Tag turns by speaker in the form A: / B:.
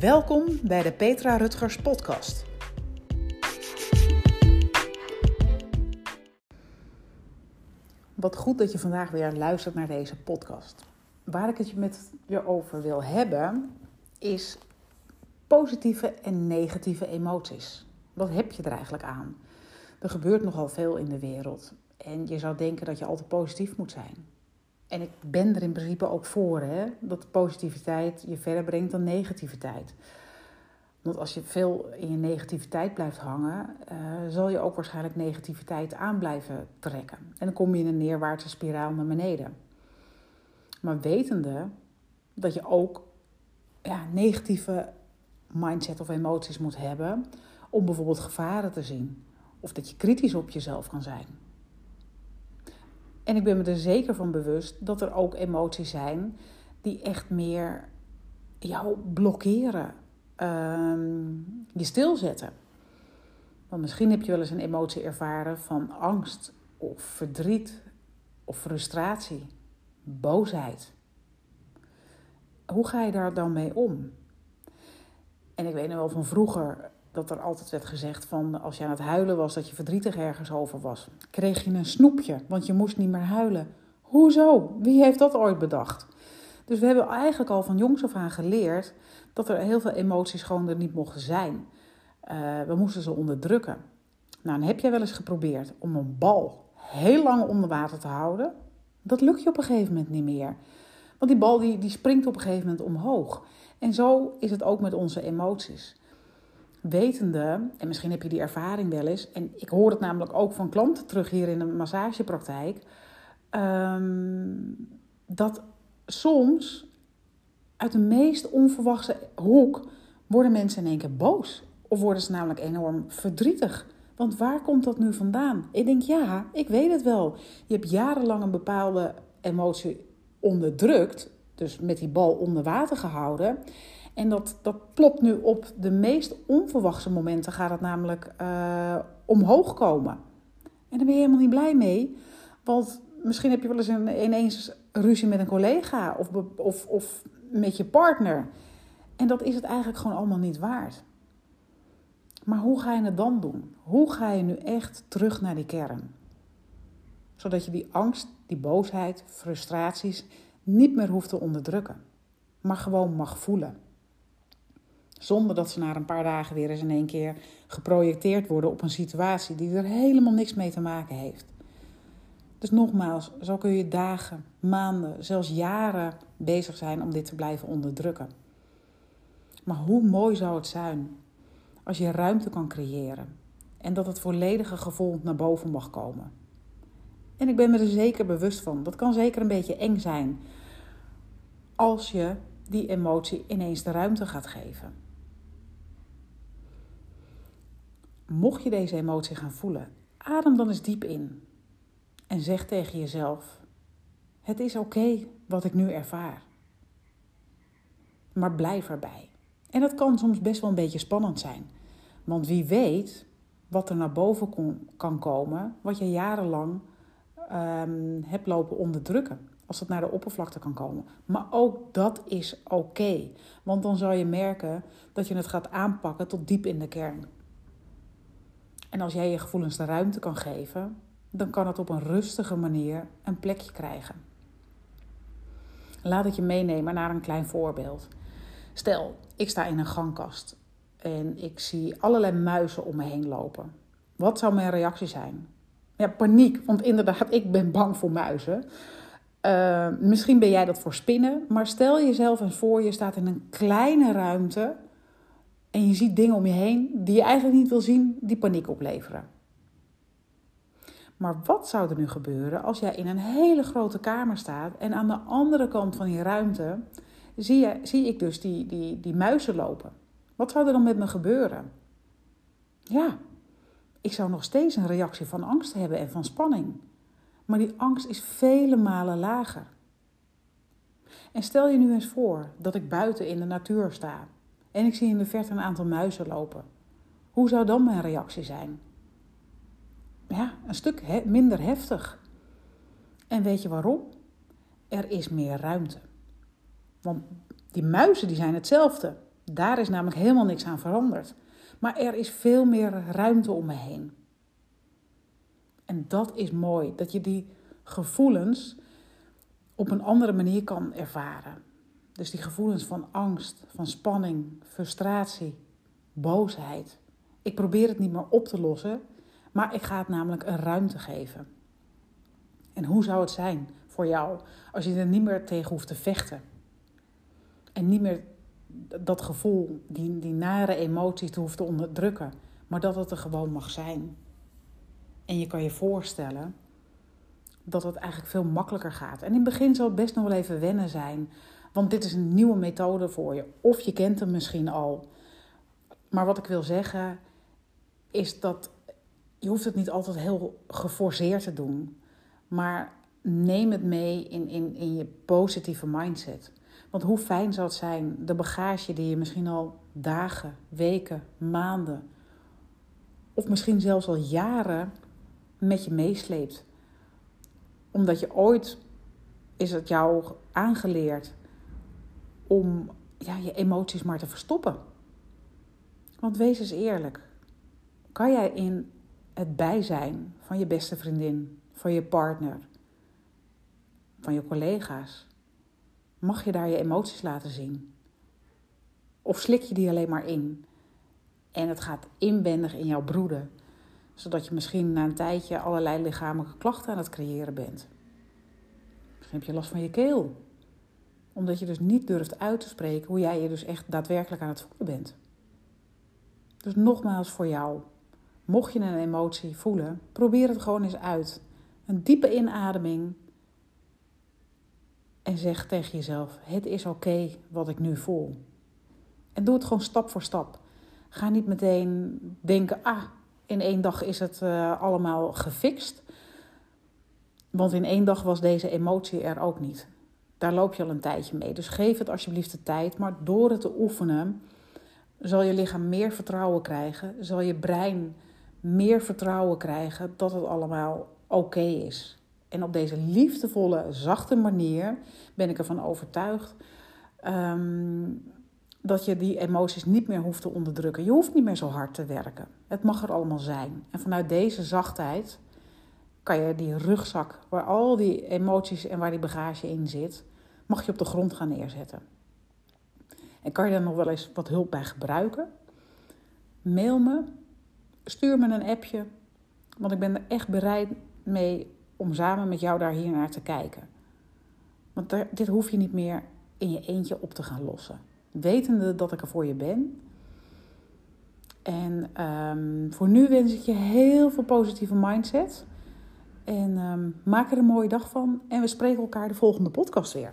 A: Welkom bij de Petra Rutgers podcast. Wat goed dat je vandaag weer luistert naar deze podcast. Waar ik het met je over wil hebben is positieve en negatieve emoties. Wat heb je er eigenlijk aan? Er gebeurt nogal veel in de wereld en je zou denken dat je altijd positief moet zijn. En ik ben er in principe ook voor, hè, dat positiviteit je verder brengt dan negativiteit. Want als je veel in je negativiteit blijft hangen, uh, zal je ook waarschijnlijk negativiteit aan blijven trekken. En dan kom je in een neerwaartse spiraal naar beneden. Maar wetende dat je ook ja, negatieve mindset of emoties moet hebben om bijvoorbeeld gevaren te zien. Of dat je kritisch op jezelf kan zijn. En ik ben me er zeker van bewust dat er ook emoties zijn die echt meer jou blokkeren, ehm, je stilzetten. Want misschien heb je wel eens een emotie ervaren van angst of verdriet of frustratie, boosheid. Hoe ga je daar dan mee om? En ik weet nog wel van vroeger dat er altijd werd gezegd van als je aan het huilen was, dat je verdrietig ergens over was. Kreeg je een snoepje, want je moest niet meer huilen. Hoezo? Wie heeft dat ooit bedacht? Dus we hebben eigenlijk al van jongs af aan geleerd dat er heel veel emoties gewoon er niet mochten zijn. Uh, we moesten ze onderdrukken. Nou, dan heb jij wel eens geprobeerd om een bal heel lang onder water te houden. Dat lukt je op een gegeven moment niet meer. Want die bal die, die springt op een gegeven moment omhoog. En zo is het ook met onze emoties wetende, en misschien heb je die ervaring wel eens, en ik hoor het namelijk ook van klanten terug hier in de massagepraktijk, um, dat soms uit de meest onverwachte hoek worden mensen in één keer boos. Of worden ze namelijk enorm verdrietig. Want waar komt dat nu vandaan? Ik denk, ja, ik weet het wel. Je hebt jarenlang een bepaalde emotie onderdrukt, dus met die bal onder water gehouden. En dat, dat plopt nu op de meest onverwachte momenten, gaat het namelijk uh, omhoog komen. En daar ben je helemaal niet blij mee. Want misschien heb je wel eens een, ineens ruzie met een collega of, of, of met je partner. En dat is het eigenlijk gewoon allemaal niet waard. Maar hoe ga je het dan doen? Hoe ga je nu echt terug naar die kern? Zodat je die angst, die boosheid, frustraties niet meer hoeft te onderdrukken, maar gewoon mag voelen. Zonder dat ze na een paar dagen weer eens in één keer geprojecteerd worden op een situatie die er helemaal niks mee te maken heeft. Dus nogmaals, zo kun je dagen, maanden, zelfs jaren bezig zijn om dit te blijven onderdrukken. Maar hoe mooi zou het zijn als je ruimte kan creëren en dat het volledige gevoel naar boven mag komen. En ik ben me er zeker bewust van. Dat kan zeker een beetje eng zijn als je die emotie ineens de ruimte gaat geven. Mocht je deze emotie gaan voelen, adem dan eens diep in en zeg tegen jezelf: Het is oké wat ik nu ervaar. Maar blijf erbij. En dat kan soms best wel een beetje spannend zijn, want wie weet wat er naar boven kan komen, wat je jarenlang um, hebt lopen onderdrukken. Als het naar de oppervlakte kan komen. Maar ook dat is oké. want dan zal je merken dat je het gaat aanpakken tot diep in de kern. En als jij je gevoelens de ruimte kan geven, dan kan het op een rustige manier een plekje krijgen. Laat ik je meenemen naar een klein voorbeeld. Stel, ik sta in een gangkast en ik zie allerlei muizen om me heen lopen. Wat zou mijn reactie zijn? Ja, paniek, want inderdaad, ik ben bang voor muizen. Uh, misschien ben jij dat voor spinnen, maar stel jezelf eens voor, je staat in een kleine ruimte en je ziet dingen om je heen die je eigenlijk niet wil zien, die paniek opleveren. Maar wat zou er nu gebeuren als jij in een hele grote kamer staat en aan de andere kant van die ruimte zie, zie ik dus die, die, die muizen lopen? Wat zou er dan met me gebeuren? Ja, ik zou nog steeds een reactie van angst hebben en van spanning. Maar die angst is vele malen lager. En stel je nu eens voor dat ik buiten in de natuur sta en ik zie in de verte een aantal muizen lopen. Hoe zou dan mijn reactie zijn? Ja, een stuk minder heftig. En weet je waarom? Er is meer ruimte. Want die muizen die zijn hetzelfde. Daar is namelijk helemaal niks aan veranderd. Maar er is veel meer ruimte om me heen. En dat is mooi, dat je die gevoelens op een andere manier kan ervaren. Dus die gevoelens van angst, van spanning, frustratie, boosheid. Ik probeer het niet meer op te lossen, maar ik ga het namelijk een ruimte geven. En hoe zou het zijn voor jou als je er niet meer tegen hoeft te vechten? En niet meer dat gevoel, die, die nare emoties te hoeft te onderdrukken, maar dat het er gewoon mag zijn. En je kan je voorstellen dat het eigenlijk veel makkelijker gaat. En in het begin zal het best nog wel even wennen zijn, want dit is een nieuwe methode voor je. Of je kent hem misschien al. Maar wat ik wil zeggen is dat je hoeft het niet altijd heel geforceerd te doen. Maar neem het mee in, in, in je positieve mindset. Want hoe fijn zou het zijn, de bagage die je misschien al dagen, weken, maanden of misschien zelfs al jaren met je meesleept. Omdat je ooit is het jou aangeleerd om ja, je emoties maar te verstoppen. Want wees eens eerlijk. Kan jij in het bijzijn van je beste vriendin, van je partner, van je collega's, mag je daar je emoties laten zien? Of slik je die alleen maar in? En het gaat inwendig in jouw broeden, zodat je misschien na een tijdje allerlei lichamelijke klachten aan het creëren bent. Misschien heb je last van je keel, omdat je dus niet durft uit te spreken hoe jij je dus echt daadwerkelijk aan het voelen bent. Dus nogmaals voor jou, mocht je een emotie voelen, probeer het gewoon eens uit. Een diepe inademing en zeg tegen jezelf: Het is oké wat ik nu voel. En doe het gewoon stap voor stap. Ga niet meteen denken: Ah, in één dag is het uh, allemaal gefixt. Want in één dag was deze emotie er ook niet. Daar loop je al een tijdje mee. Dus geef het alsjeblieft de tijd. Maar door het te oefenen, zal je lichaam meer vertrouwen krijgen. Zal je brein meer vertrouwen krijgen dat het allemaal oké is. En op deze liefdevolle, zachte manier ben ik ervan overtuigd um, dat je die emoties niet meer hoeft te onderdrukken. Je hoeft niet meer zo hard te werken. Het mag er allemaal zijn. En vanuit deze zachtheid kan je die rugzak waar al die emoties en waar die bagage in zit, mag je op de grond gaan neerzetten. En kan je daar nog wel eens wat hulp bij gebruiken? Mail me, stuur me een appje, want ik ben er echt bereid mee om samen met jou daar hier naar te kijken. Want dit hoef je niet meer in je eentje op te gaan lossen. Wetende dat ik er voor je ben. En um, voor nu wens ik je heel veel positieve mindset. En um, maak er een mooie dag van. En we spreken elkaar de volgende podcast weer.